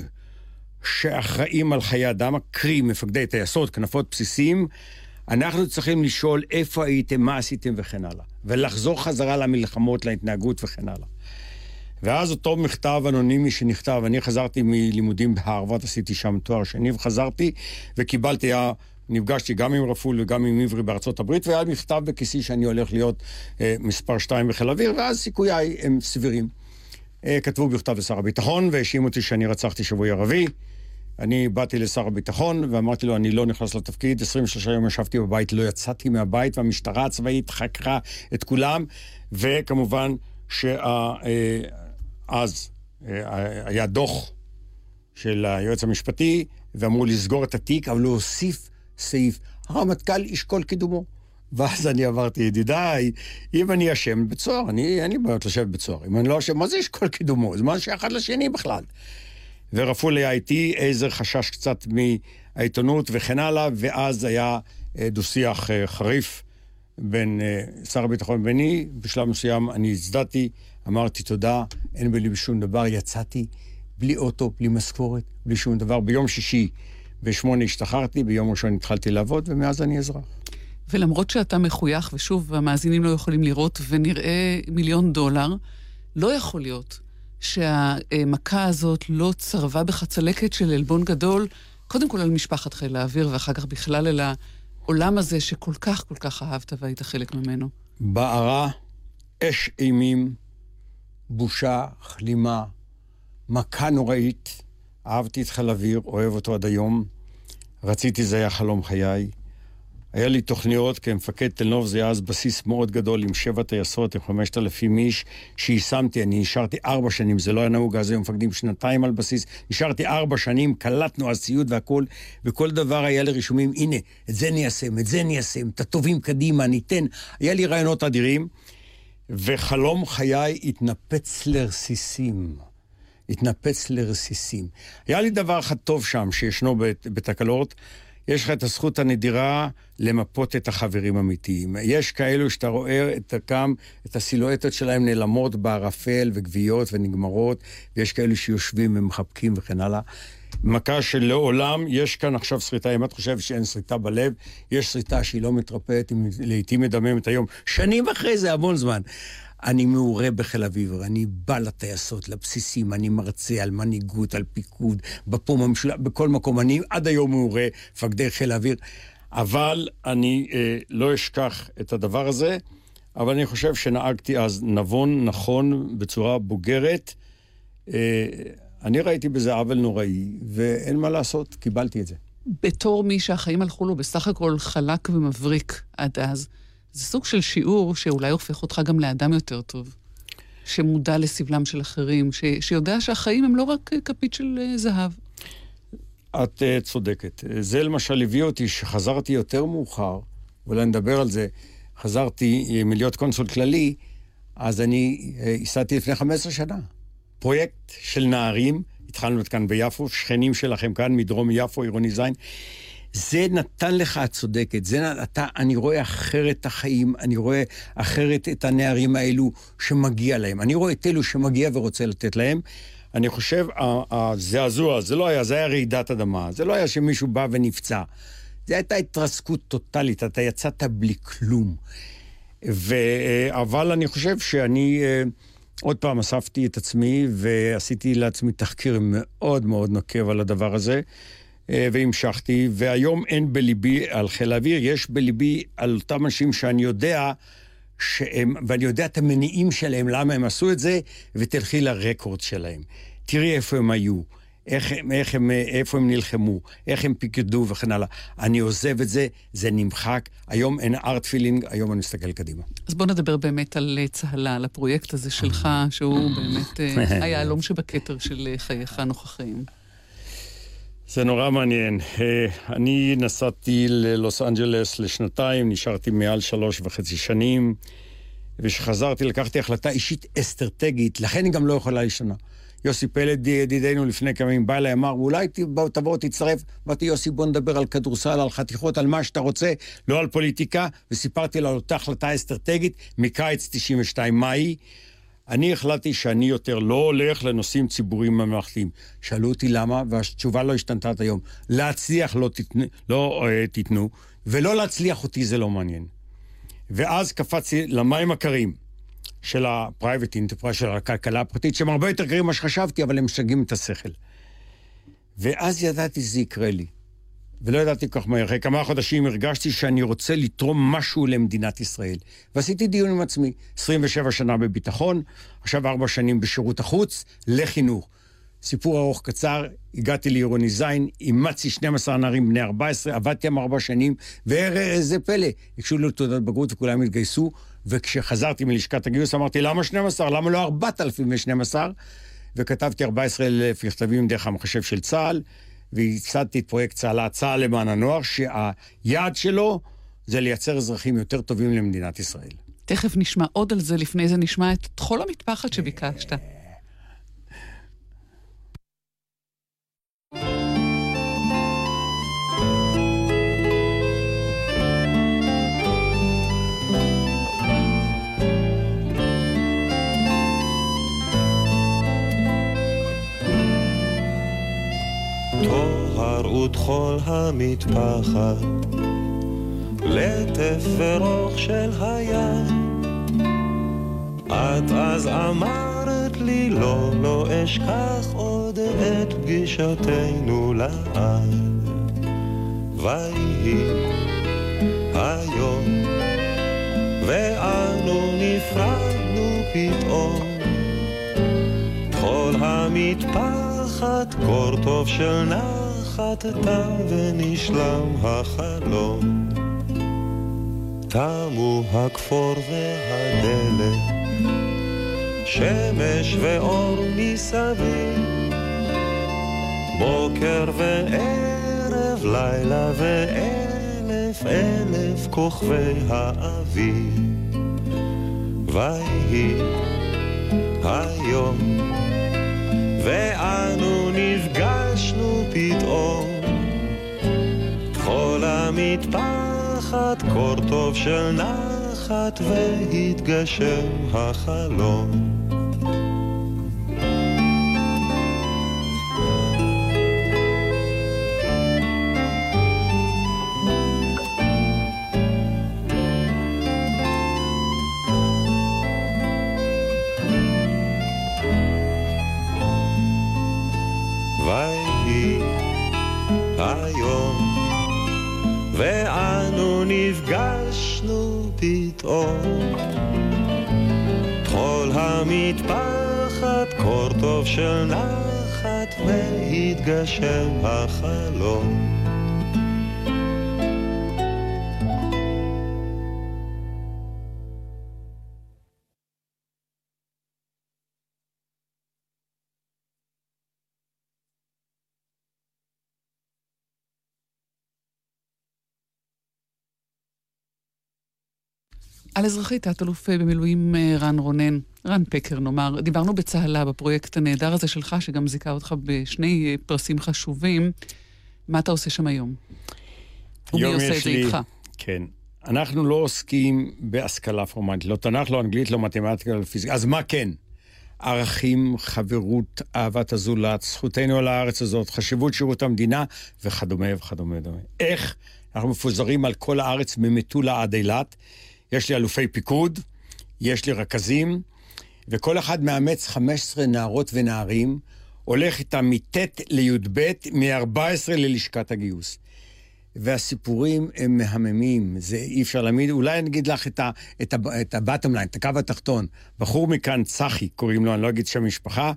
שאחראים על חיי אדם, קרי מפקדי טייסות, כנפות בסיסיים, אנחנו צריכים לשאול איפה הייתם, מה עשיתם וכן הלאה. ולחזור חזרה למלחמות, להתנהגות וכן הלאה. ואז אותו מכתב אנונימי שנכתב, אני חזרתי מלימודים בהרווארד, עשיתי שם תואר שני, וחזרתי וקיבלתי, היה, נפגשתי גם עם רפול וגם עם עברי בארצות הברית, והיה מכתב בכיסי שאני הולך להיות אה, מספר שתיים בחיל האוויר, ואז סיכויי הם סבירים. אה, כתבו בכתב לשר הביטחון, והאשימו אותי שאני רצחתי שבוי ערבי. אני באתי לשר הביטחון ואמרתי לו, אני לא נכנס לתפקיד. 23 יום ישבתי בבית, לא יצאתי מהבית, והמשטרה הצבאית חקרה את כולם, וכמובן שאז היה דוח של היועץ המשפטי, ואמרו לסגור את התיק, אבל להוסיף סעיף, הרמטכ"ל ישקול קידומו. ואז אני אמרתי, ידידיי, אם אני אשם בבית סוהר, אני, אין לי בעיות לשבת בבית סוהר. אם אני לא אשם, מה זה ישקול קידומו? זה מה שאחד לשני בכלל. ורפול היה איתי, עזר חשש קצת מהעיתונות וכן הלאה, ואז היה אה, דו-שיח אה, חריף בין אה, שר הביטחון וביני. בשלב מסוים אני הצדעתי, אמרתי תודה, אין בלי שום דבר, יצאתי בלי אוטו, בלי משכורת, בלי שום דבר. ביום שישי בשמונה השתחררתי, ביום ראשון התחלתי לעבוד, ומאז אני אזרח. ולמרות שאתה מחוייך, ושוב, המאזינים לא יכולים לראות, ונראה מיליון דולר, לא יכול להיות שהמכה הזאת לא צרבה בך צלקת של עלבון גדול, קודם כל על משפחת חיל האוויר, ואחר כך בכלל אל העולם הזה שכל כך כל כך אהבת והיית חלק ממנו. בערה, אש אימים, בושה, כלימה, מכה נוראית. אהבתי את חיל האוויר, אוהב אותו עד היום. רציתי, זה היה חלום חיי. היה לי תוכניות כמפקד תל נוף, זה היה אז בסיס מאוד גדול עם שבע טייסות, עם חמשת אלפים איש, שיישמתי, אני נשארתי ארבע שנים, זה לא היה נהוג, אז היו מפקדים שנתיים על בסיס, נשארתי ארבע שנים, קלטנו אז ציוד והכול, וכל דבר היה לי רישומים, הנה, את זה ניישם, את זה ניישם, את הטובים קדימה, ניתן. היה לי רעיונות אדירים, וחלום חיי התנפץ לרסיסים. התנפץ לרסיסים. היה לי דבר אחד טוב שם, שישנו בתקלות, יש לך את הזכות הנדירה למפות את החברים האמיתיים. יש כאלו שאתה רואה את הקם, את הסילואטות שלהם נעלמות בערפל וגוויות ונגמרות, ויש כאלו שיושבים ומחבקים וכן הלאה. מכה שלעולם יש כאן עכשיו שריטה, אם את חושבת שאין שריטה בלב, יש שריטה שהיא לא מתרפאת, היא לעיתים מדממת היום. שנים אחרי זה, המון זמן. אני מעורה בחיל אביב, אני בא לטייסות, לבסיסים, אני מרצה על מנהיגות, על פיקוד, בפום המשולש, בכל מקום. אני עד היום מעורה, מפקדי חיל האוויר. אבל אני אה, לא אשכח את הדבר הזה, אבל אני חושב שנהגתי אז נבון, נכון, בצורה בוגרת. אה, אני ראיתי בזה עוול נוראי, ואין מה לעשות, קיבלתי את זה. בתור מי שהחיים הלכו לו בסך הכל חלק ומבריק עד אז, זה סוג של שיעור שאולי הופך אותך גם לאדם יותר טוב. שמודע לסבלם של אחרים, ש, שיודע שהחיים הם לא רק כפית של זהב. את uh, צודקת. זה למשל הביא אותי שחזרתי יותר מאוחר, אולי נדבר על זה, חזרתי אה, מלהיות קונסול כללי, אז אני ייסדתי לפני 15 שנה. פרויקט של נערים, התחלנו כאן ביפו, שכנים שלכם כאן מדרום יפו, עירוני זין. זה נתן לך, את צודקת, זה אתה, אני רואה אחרת את החיים, אני רואה אחרת את הנערים האלו שמגיע להם. אני רואה את אלו שמגיע ורוצה לתת להם. אני חושב, הזעזוע, זה לא היה, זה היה רעידת אדמה. זה לא היה שמישהו בא ונפצע. זו הייתה התרסקות טוטאלית, אתה יצאת בלי כלום. ו... אבל אני חושב שאני אה, עוד פעם אספתי את עצמי ועשיתי לעצמי תחקיר מאוד מאוד נוקב על הדבר הזה. אה, והמשכתי, והיום אין בליבי על חיל האוויר, יש בליבי על אותם אנשים שאני יודע שהם, ואני יודע את המניעים שלהם, למה הם עשו את זה, ותלכי ל record שלהם. תראי איפה הם היו. איך, איך הם, איפה הם נלחמו, איך הם פיקדו וכן הלאה. אני עוזב את זה, זה נמחק. היום אין hard feeling, היום אני מסתכל קדימה. אז בוא נדבר באמת על אה, צהלה, על הפרויקט הזה שלך, שהוא באמת אה, היהלום שבכתר של חייך הנוכחיים. זה נורא מעניין. אה, אני נסעתי ללוס אנג'לס לשנתיים, נשארתי מעל שלוש וחצי שנים, וכשחזרתי לקחתי החלטה אישית אסטרטגית, לכן היא גם לא יכולה להשתנה. יוסי פלד, ידידנו לפני כמה ימים, בא אליי, אמר, אולי תבוא, תצטרף. אמרתי, יוסי, בוא נדבר על כדורסל, על חתיכות, על מה שאתה רוצה, לא על פוליטיקה, וסיפרתי לו על אותה החלטה אסטרטגית מקיץ 92. מה היא? אני החלטתי שאני יותר לא הולך לנושאים ציבוריים ממלכתיים. שאלו אותי למה, והתשובה לא השתנתה עד היום. להצליח לא, תתנו, לא uh, תיתנו, ולא להצליח אותי זה לא מעניין. ואז קפצתי למים הקרים של ה-private enterprise, של הכלכלה הפרטית, שהם הרבה יותר קרים ממה שחשבתי, אבל הם משגעים את השכל. ואז ידעתי שזה יקרה לי. ולא ידעתי כל כך מהר. אחרי כמה חודשים הרגשתי שאני רוצה לתרום משהו למדינת ישראל. ועשיתי דיון עם עצמי. 27 שנה בביטחון, עכשיו ארבע שנים בשירות החוץ, לחינוך. סיפור ארוך קצר, הגעתי לעירוני זין, אימצתי 12 נערים בני 14, עבדתי עם ארבע שנים, ואיזה פלא, הקשו לי תעודת בגרות וכולם התגייסו, וכשחזרתי מלשכת הגיוס אמרתי, למה 12? למה לא 4,012? וכתבתי 14,000 מכתבים דרך המחשב של צה"ל. וייסדתי את פרויקט צהלה, צה"ל למען הנוער, שהיעד שלו זה לייצר אזרחים יותר טובים למדינת ישראל. תכף נשמע עוד על זה, לפני זה נשמע את חול המטפחת שביקשת. וטחול המטפחת, לטף ורוך של הים. את אז אמרת לי לא, לא אשכח עוד את פגישתנו לעד. ויהי היום, ואנו נפרדנו פתאום. כל המטפחת, קור טוב של נער חטטה ונשלם החלום. תמו הכפור והדלת, שמש ואור מסביב, בוקר וערב, לילה ואלף אלף כוכבי האביב. ויהי היום, ואנו נפגשנו פתאום. כל המטפחת, קור טוב של נחת, והתגשם החלום. פתאום. טחול המטפחת, קור טוב של נחת, והתגשם החלום. על אזרחי תת-אלוף במילואים אה, רן רונן, רן פקר נאמר, דיברנו בצהלה בפרויקט הנהדר הזה שלך, שגם זיכה אותך בשני אה, פרסים חשובים. מה אתה עושה שם היום? ומי עושה את זה איתך? כן. אנחנו לא עוסקים בהשכלה פורמלית, לא תנ"ך, לא אנגלית, לא מתמטיקה, לא פיזיקה. אז מה כן? ערכים, חברות, אהבת הזולת, זכותנו על הארץ הזאת, חשיבות שירות המדינה, וכדומה וכדומה וכדומה. איך? אנחנו מפוזרים על כל הארץ ממטולה עד אילת. יש לי אלופי פיקוד, יש לי רכזים, וכל אחד מאמץ 15 נערות ונערים, הולך איתם מט' לי"ב, מ-14 ללשכת הגיוס. והסיפורים הם מהממים, זה אי אפשר להעמיד. אולי אני אגיד לך את, ה, את, ה, את ליין, את הקו התחתון. בחור מכאן, צחי, קוראים לו, אני לא אגיד שם משפחה,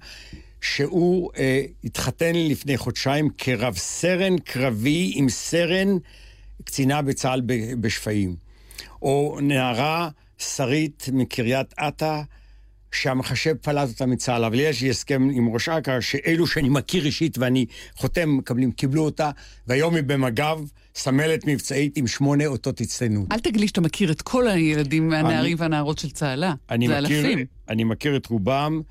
שהוא אה, התחתן לפני חודשיים כרב סרן קרבי עם סרן קצינה בצה"ל בשפיים. או נערה, שרית מקריית אתא, שהמחשב פלט אותה מצה"ל, אבל יש לי הסכם עם ראש אכ"א, שאלו שאני מכיר אישית ואני חותם, מקבלים, קיבלו אותה, והיום היא במג"ב, סמלת מבצעית עם שמונה אותות הצטיינות. אל תגיד לי שאתה מכיר את כל הילדים והנערים והנערות של צהלה. אני זה מכיר, אלפים. אני מכיר את רובם,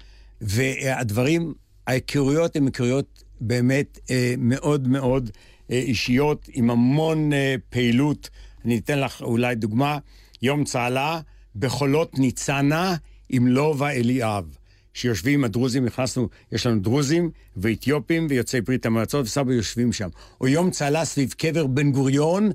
והדברים, ההיכרויות הן היכרויות באמת אה, מאוד מאוד אה, אישיות, עם המון אה, פעילות. אני אתן לך אולי דוגמה, יום צהלה בחולות ניצנה עם לובה אליאב. שיושבים הדרוזים, נכנסנו, יש לנו דרוזים ואתיופים ויוצאי ברית המועצות, וסבא יושבים שם. או יום צהלה סביב קבר בן גוריון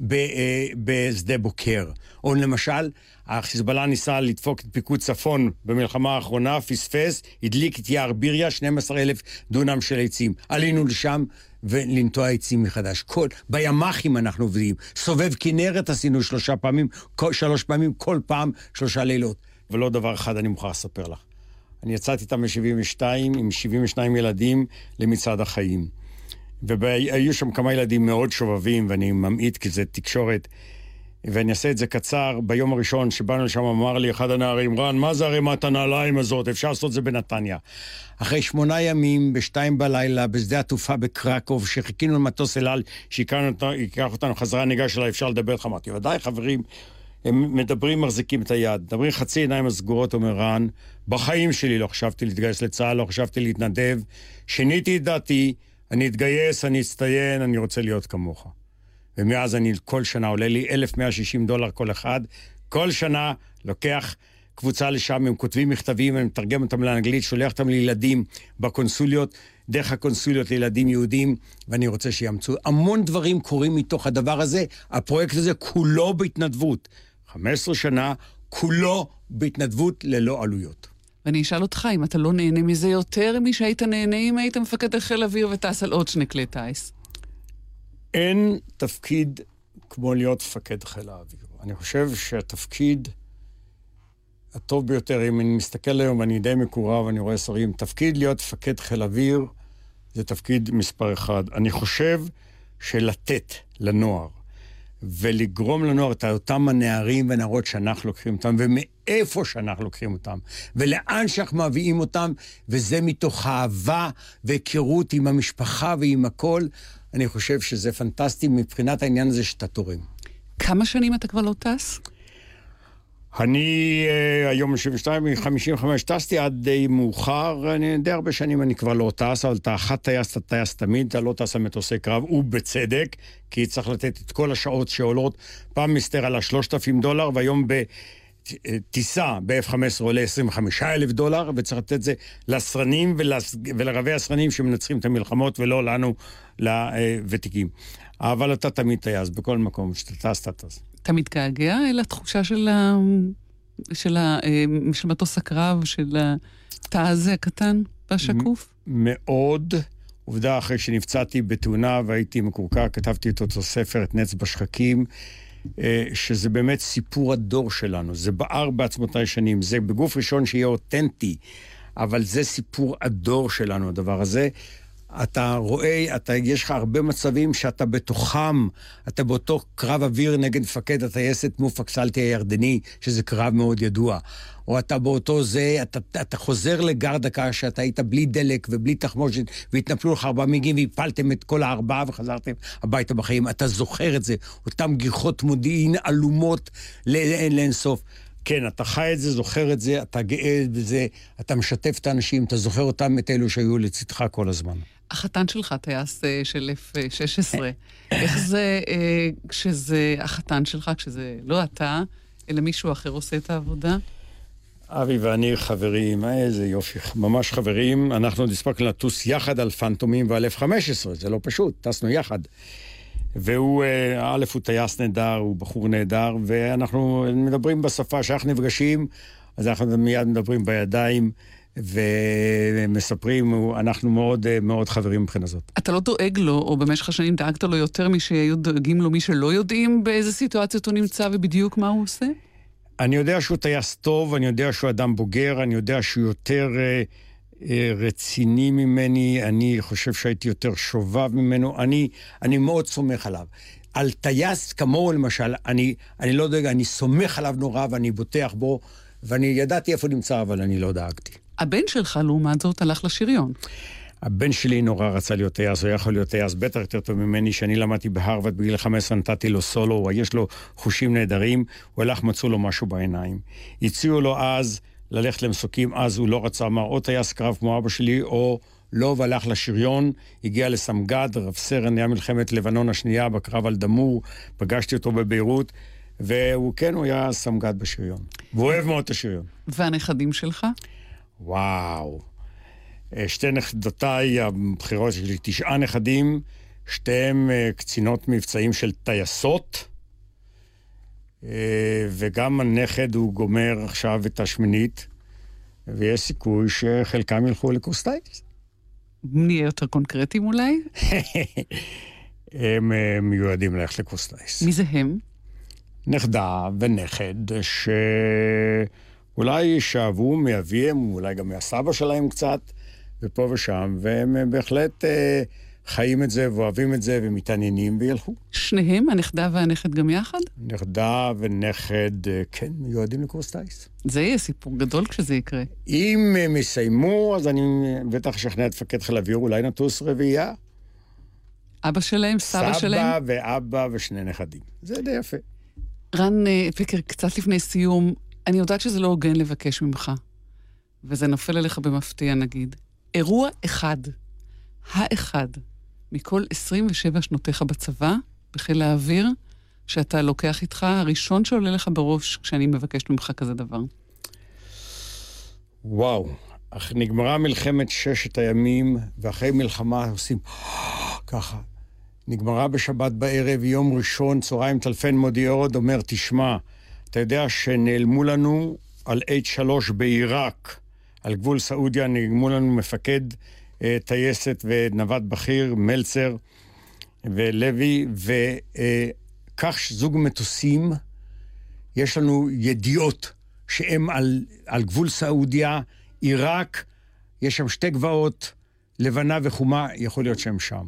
ב- אה, בשדה בוקר. או למשל, החיזבאללה ניסה לדפוק את פיקוד צפון במלחמה האחרונה, פספס, הדליק את יער ביריה, 12 אלף דונם של עצים. עלינו לשם ולנטוע עצים מחדש. כל, בימ"חים אנחנו עובדים. סובב כנרת עשינו שלושה פעמים, כל, שלוש פעמים, כל פעם שלושה לילות. ולא דבר אחד אני מוכרח לספר לך. אני יצאתי איתם ב-72 עם 72 ילדים למצעד החיים. והיו שם כמה ילדים מאוד שובבים, ואני ממעיט כי זה תקשורת. ואני אעשה את זה קצר. ביום הראשון שבאנו לשם אמר לי אחד הנערים, רן, מה זה ערימת הנעליים הזאת? אפשר לעשות את זה בנתניה. אחרי שמונה ימים, בשתיים בלילה, בשדה התעופה בקרקוב, שחיכינו למטוס אל על, שייקח אותנו חזרה, ניגש אליי, אפשר לדבר איתך? אמרתי, ודאי, חברים. הם מדברים, מחזיקים את היד. מדברים חצי עיניים הסגורות, אומר רן, בחיים שלי לא חשבתי להתגייס לצה"ל, לא חשבתי להתנדב. שיניתי את דעתי, אני אתגייס, אני אצטיין, אני רוצה להיות כמוך. ומאז אני כל שנה עולה לי 1,160 דולר כל אחד. כל שנה לוקח קבוצה לשם, הם כותבים מכתבים, אני מתרגם אותם לאנגלית, שולח אותם לילדים בקונסוליות, דרך הקונסוליות לילדים יהודים, ואני רוצה שיאמצו. המון דברים קורים מתוך הדבר הזה. הפרויקט הזה כולו בהתנדבות. 15 שנה, כולו בהתנדבות ללא עלויות. ואני אשאל אותך אם אתה לא נהנה מזה יותר משהיית נהנה אם היית מפקד על חיל אוויר וטס על עוד שני כלי טיס. אין תפקיד כמו להיות מפקד חיל האוויר. אני חושב שהתפקיד הטוב ביותר, אם אני מסתכל היום, ואני די מקורב, אני רואה שרים, תפקיד להיות מפקד חיל אוויר זה תפקיד מספר אחד. אני חושב שלתת לנוער ולגרום לנוער את אותם הנערים והנערות שאנחנו לוקחים אותם, ומאיפה שאנחנו לוקחים אותם, ולאן שאנחנו מביאים אותם, וזה מתוך אהבה והיכרות עם המשפחה ועם הכל, אני חושב שזה פנטסטי מבחינת העניין הזה שאתה תורם. כמה שנים אתה כבר לא טס? אני אה, היום 72, מ-55 טסתי עד די מאוחר, אני די הרבה שנים אני כבר לא טס, אבל אתה אחת טייס, אתה טייס תמיד, אתה לא טס על מטוסי קרב, ובצדק, כי צריך לתת את כל השעות שעולות. פעם מיסטר עלה 3,000 דולר, והיום בטיסה ב-F-15 עולה 25 אלף דולר, וצריך לתת את זה לסרנים ולס... ולרבי הסרנים שמנצחים את המלחמות, ולא לנו, לוותיקים. אבל אתה תמיד טייס, בכל מקום שאתה טס, אתה טס. אתה מתגעגע אל התחושה של, ה... של, ה... אה, של מטוס הקרב, של התא הזה הקטן והשקוף? מאוד. עובדה, אחרי שנפצעתי בתאונה והייתי מקורקע, כתבתי את אותו ספר, את נץ בשחקים, אה, שזה באמת סיפור הדור שלנו. זה בער בעצמותיי שנים, זה בגוף ראשון שיהיה אותנטי, אבל זה סיפור הדור שלנו, הדבר הזה. אתה רואה, אתה, יש לך הרבה מצבים שאתה בתוכם, אתה באותו קרב אוויר נגד מפקד הטייסת מופק סלטי הירדני, שזה קרב מאוד ידוע. או אתה באותו זה, אתה, אתה חוזר לגרדקה שאתה היית בלי דלק ובלי תחמושת, והתנפלו לך ארבעה מיגים והפלתם את כל הארבעה וחזרתם הביתה בחיים. אתה זוכר את זה, אותם גיחות מודיעין עלומות לאין לאינסוף. כן, אתה חי את זה, זוכר את זה, אתה גאה בזה, אתה משתף את האנשים, אתה זוכר אותם, את אלו שהיו לצדך כל הזמן. החתן שלך, טייס אה, של F-16, איך זה אה, כשזה החתן שלך, כשזה לא אתה, אלא מישהו אחר עושה את העבודה? אבי ואני חברים, איזה יופי, ממש חברים. אנחנו הספקנו לטוס יחד על פנטומים ועל F-15, זה לא פשוט, טסנו יחד. והוא, אה, א', הוא טייס נהדר, הוא בחור נהדר, ואנחנו מדברים בשפה שאנחנו נפגשים, אז אנחנו מיד מדברים בידיים. ומספרים, אנחנו מאוד אה, מאוד חברים מבחינה זאת. אתה לא דואג לו, או במשך השנים דאגת לו יותר משהיו דואגים לו מי שלא יודעים באיזה סיטואציות הוא נמצא ובדיוק מה הוא עושה? אני יודע שהוא טייס טוב, אני יודע שהוא אדם בוגר, אני יודע שהוא יותר אה, אה, רציני ממני, אני חושב שהייתי יותר שובב ממנו, אני, אני מאוד סומך עליו. על טייס כמוהו למשל, אני, אני לא דואג, אני סומך עליו נורא ואני בוטח בו, ואני ידעתי איפה נמצא, אבל אני לא דאגתי. הבן שלך, לעומת זאת, הלך לשריון. הבן שלי נורא רצה להיות טייס, הוא יכול להיות טייס בטח יותר טוב ממני, שאני למדתי בהרווארד בגיל 15, נתתי לו סולו, יש לו חושים נהדרים, הוא הלך, מצאו לו משהו בעיניים. הציעו לו אז ללכת למסוקים, אז הוא לא רצה, אמר, או טייס קרב כמו אבא שלי, או לא, והלך לשריון, הגיע לסמג"ד, רב סרן, היה מלחמת לבנון השנייה בקרב על דמור, פגשתי אותו בביירות, והוא כן, הוא היה סמג"ד בשריון. והוא אוהב מאוד את השריון. והנכדים שלך? וואו. אה, שתי נכדותיי הבכירות שלי, תשעה נכדים, שתיהם אה, קצינות מבצעים של טייסות, אה, וגם הנכד הוא גומר עכשיו את השמינית, ויש סיכוי שחלקם ילכו לקורס טייס. נהיה יותר קונקרטיים אולי? הם מיועדים ללכת לקורס טייס. מי זה הם? נכדה ונכד, שאולי שאבו מאביהם, אולי גם מהסבא שלהם קצת, ופה ושם, והם בהחלט אה, חיים את זה ואוהבים את זה ומתעניינים וילכו. שניהם, הנכדה והנכד גם יחד? נכדה ונכד, אה, כן, מיועדים לקורס טיס. זה יהיה סיפור גדול כשזה יקרה. אם הם יסיימו, אז אני בטח אשכנע את מפקד חיל האוויר, אולי נטוס רביעייה. אבא שלהם, סבא, סבא שלהם? סבא ואבא ושני נכדים. זה די יפה. רן אה, פקר, קצת לפני סיום, אני יודעת שזה לא הוגן לבקש ממך, וזה נופל עליך במפתיע נגיד. אירוע אחד, האחד, מכל 27 שנותיך בצבא, בחיל האוויר, שאתה לוקח איתך, הראשון שעולה לך בראש כשאני מבקשת ממך כזה דבר. וואו, אך נגמרה מלחמת ששת הימים, ואחרי מלחמה עושים ככה. נגמרה בשבת בערב, יום ראשון, צהריים, טלפן מודיע עוד, אומר, תשמע, אתה יודע שנעלמו לנו על H3 בעיראק. על גבול סעודיה נגמו לנו מפקד אה, טייסת ונווט בכיר, מלצר ולוי, וכך אה, זוג מטוסים, יש לנו ידיעות שהם על, על גבול סעודיה, עיראק, יש שם שתי גבעות, לבנה וחומה, יכול להיות שהם שם.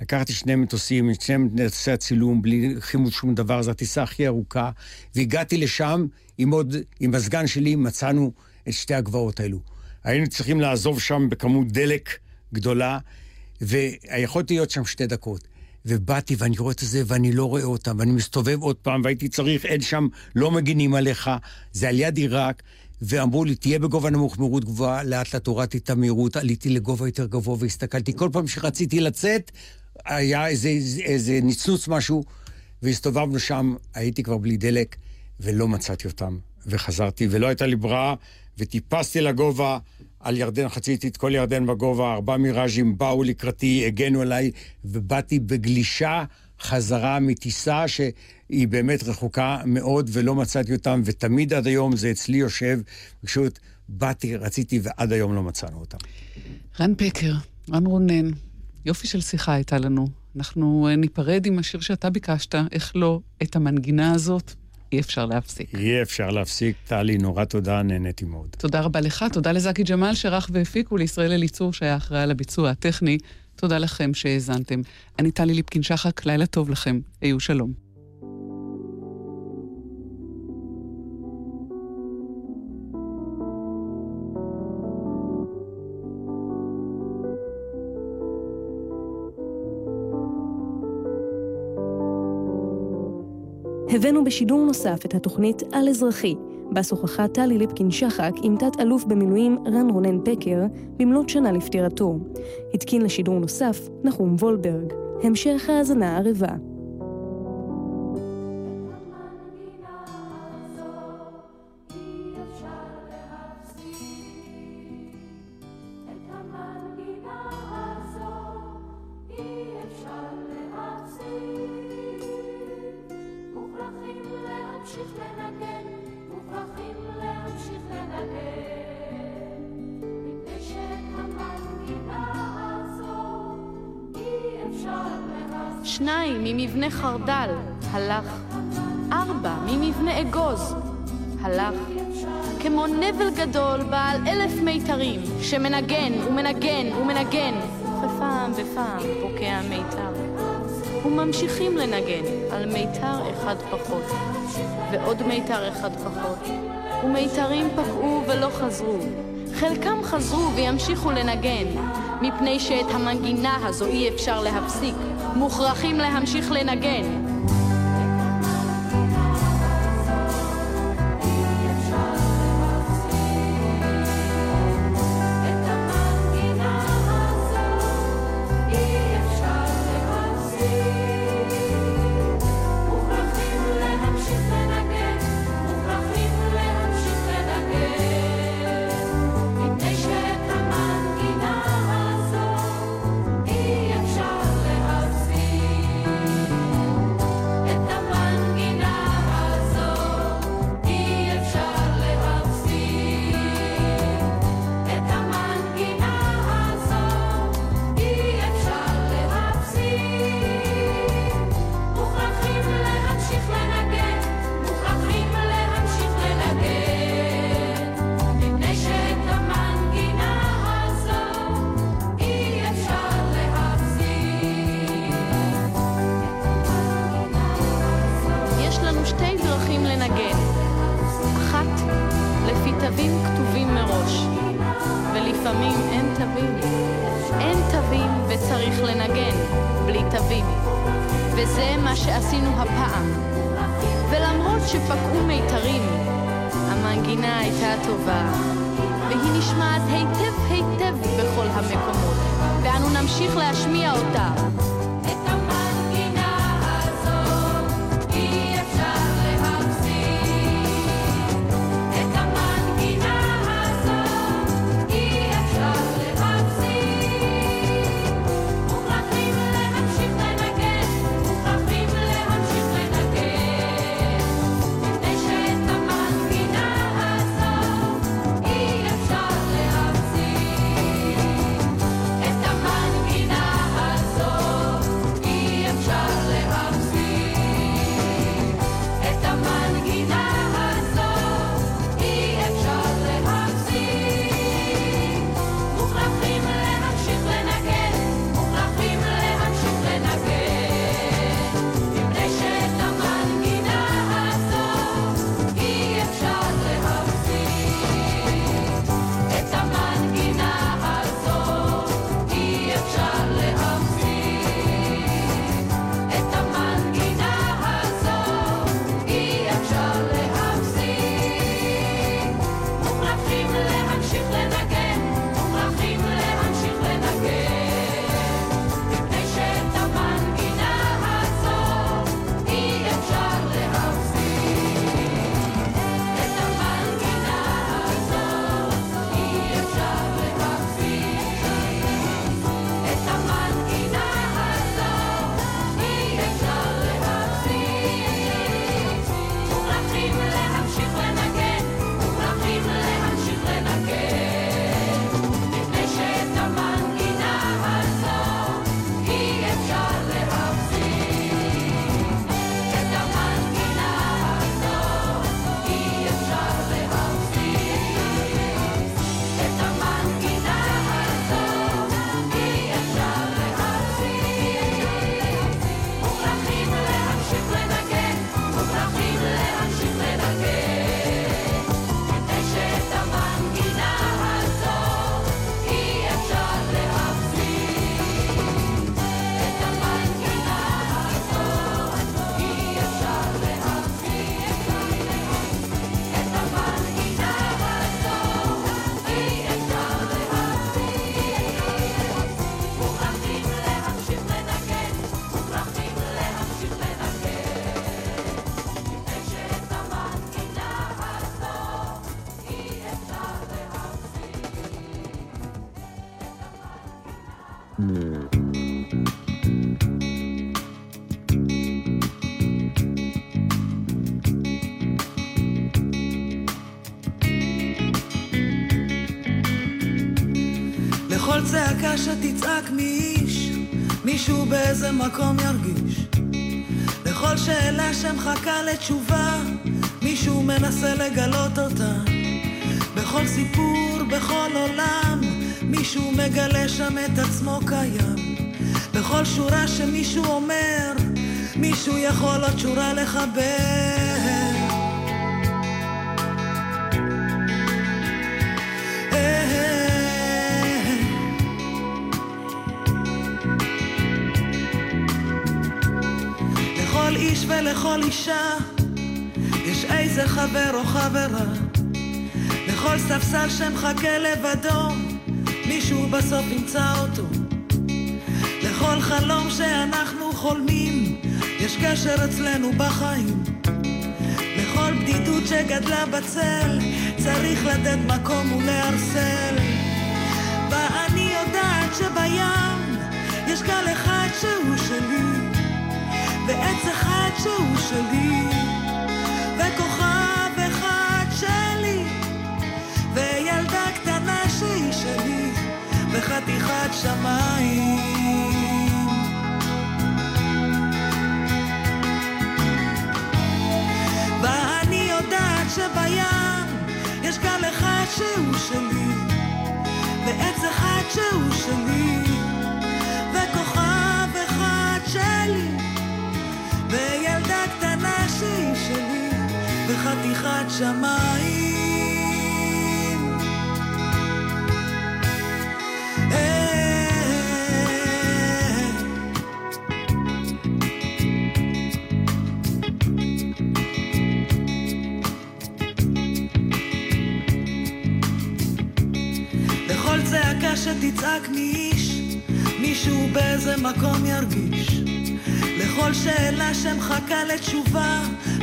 לקחתי שני מטוסים, שני מטוסי הצילום, בלי חימוד שום דבר, זו הטיסה הכי ארוכה, והגעתי לשם עם עוד, עם הסגן שלי, מצאנו את שתי הגבעות האלו. היינו צריכים לעזוב שם בכמות דלק גדולה, ויכולתי להיות שם שתי דקות. ובאתי ואני רואה את זה ואני לא רואה אותם, ואני מסתובב עוד פעם, והייתי צריך, אין שם, לא מגינים עליך, זה על יד עיראק, ואמרו לי, תהיה בגובה נמוך, מהירות גבוהה, לאט לאט הורדתי את המהירות, עליתי לגובה יותר גבוה והסתכלתי. כל פעם שרציתי לצאת, היה איזה, איזה, ניצנוץ משהו, והסתובבנו שם, הייתי כבר בלי דלק, ולא מצאתי אותם. וחזרתי, ולא הייתה לי ברירה, וטיפסתי לגובה על ירדן, חציתי את כל ירדן בגובה, ארבעה מיראז'ים באו לקראתי, הגנו עליי, ובאתי בגלישה חזרה מטיסה שהיא באמת רחוקה מאוד, ולא מצאתי אותם, ותמיד עד היום זה אצלי יושב, פשוט באתי, רציתי, ועד היום לא מצאנו אותם. רן פקר, רן רונן, יופי של שיחה הייתה לנו. אנחנו ניפרד עם השיר שאתה ביקשת, איך לא, את המנגינה הזאת. אי אפשר להפסיק. אי אפשר להפסיק. טלי, נורא תודה, נהניתי מאוד. תודה רבה לך, תודה לזקי ג'מאל שערך והפיק, ולישראל אליצור שהיה אחראי על הביצוע הטכני. תודה לכם שהאזנתם. אני טלי ליפקין-שחק, לילה טוב לכם. היו שלום. הבאנו בשידור נוסף את התוכנית על אזרחי, בה שוחחה טלי ליפקין-שחק עם תת-אלוף במילואים רן רונן פקר במלאת שנה לפטירתו. התקין לשידור נוסף נחום וולברג. המשך האזנה ערבה. שמנגן ומנגן ומנגן, ופעם ופעם פוקע מיתר. וממשיכים לנגן על מיתר אחד פחות, ועוד מיתר אחד פחות, ומיתרים פקעו ולא חזרו. חלקם חזרו וימשיכו לנגן, מפני שאת המנגינה הזו אי אפשר להפסיק, מוכרחים להמשיך לנגן. לכל צעקה שתצעק מאיש, מישהו באיזה מקום ירגיש. לכל שאלה שמחכה לתשובה, מישהו מנסה לגלות אותה. בכל סיפור, בכל עולם, מישהו מגלה שם את עצמו קיים. בכל שורה שמישהו אומר, מישהו יכול עוד שורה לחבר. לכל איש ולכל אישה יש איזה חבר או חברה. לכל ספסל שמחכה לבדו, מישהו בסוף ימצא אותו. לכל חלום שאנחנו חולמים, יש קשר אצלנו בחיים. לכל בדידות שגדלה בצל, צריך לתת מקום ולערסל. ואני יודעת שבים יש גל אחד שהוא שלי. ועץ אחד שהוא שלי, וחתיכת שמיים. ואני יודעת שבים יש גל אחד שהוא שלי, ועץ אחד שהוא שלי, וכוכב אחד שלי. וילדה קטנה שהיא שלי, וחתיכת שמיים. שתצעק מאיש, מישהו באיזה מקום ירגיש. לכל שאלה שמחכה לתשובה,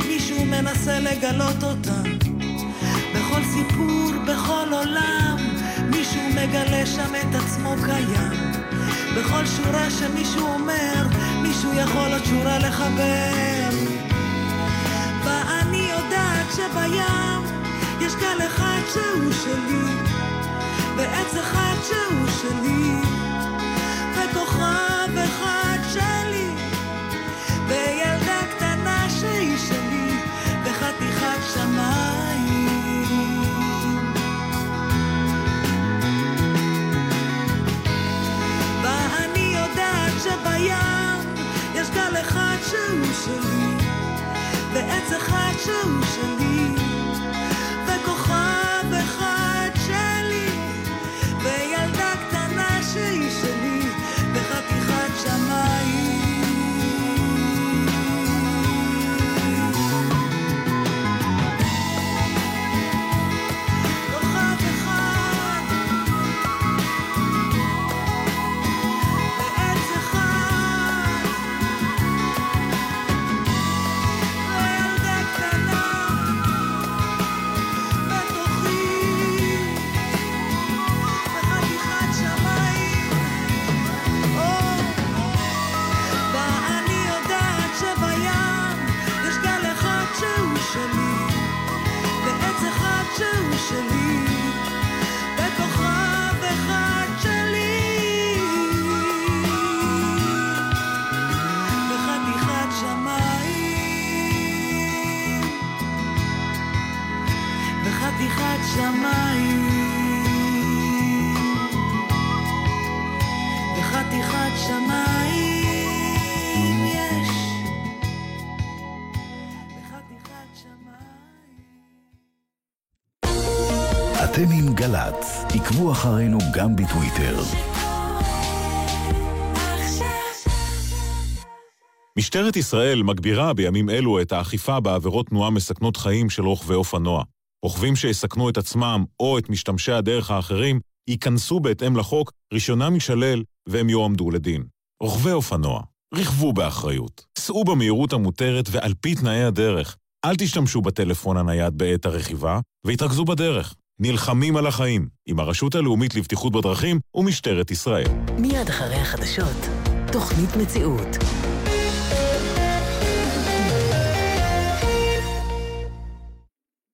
מישהו מנסה לגלות אותה. בכל סיפור, בכל עולם, מישהו מגלה שם את עצמו קיים. בכל שורה שמישהו אומר, מישהו יכול עוד שורה לחבר. ואני יודעת שבים יש גל אחד שהוא שלי, ועץ אחד שהוא שלי, וכוכב אחד שלי. וילדה קטנה שהיא שלי, וחתיכת שמיים. ואני יודעת שבים יש גל אחד שהוא שלי, ועץ אחד שהוא שלי, גם בטוויטר. משטרת ישראל מגבירה בימים אלו את האכיפה בעבירות תנועה מסכנות חיים של רוכבי אופנוע. רוכבים שיסכנו את עצמם או את משתמשי הדרך האחרים ייכנסו בהתאם לחוק, רישיונם יישלל והם יועמדו לדין. רוכבי אופנוע, רכבו באחריות, סעו במהירות המותרת ועל פי תנאי הדרך. אל תשתמשו בטלפון הנייד בעת הרכיבה והתרכזו בדרך. נלחמים על החיים, עם הרשות הלאומית לבטיחות בדרכים ומשטרת ישראל. מיד אחרי החדשות, תוכנית מציאות.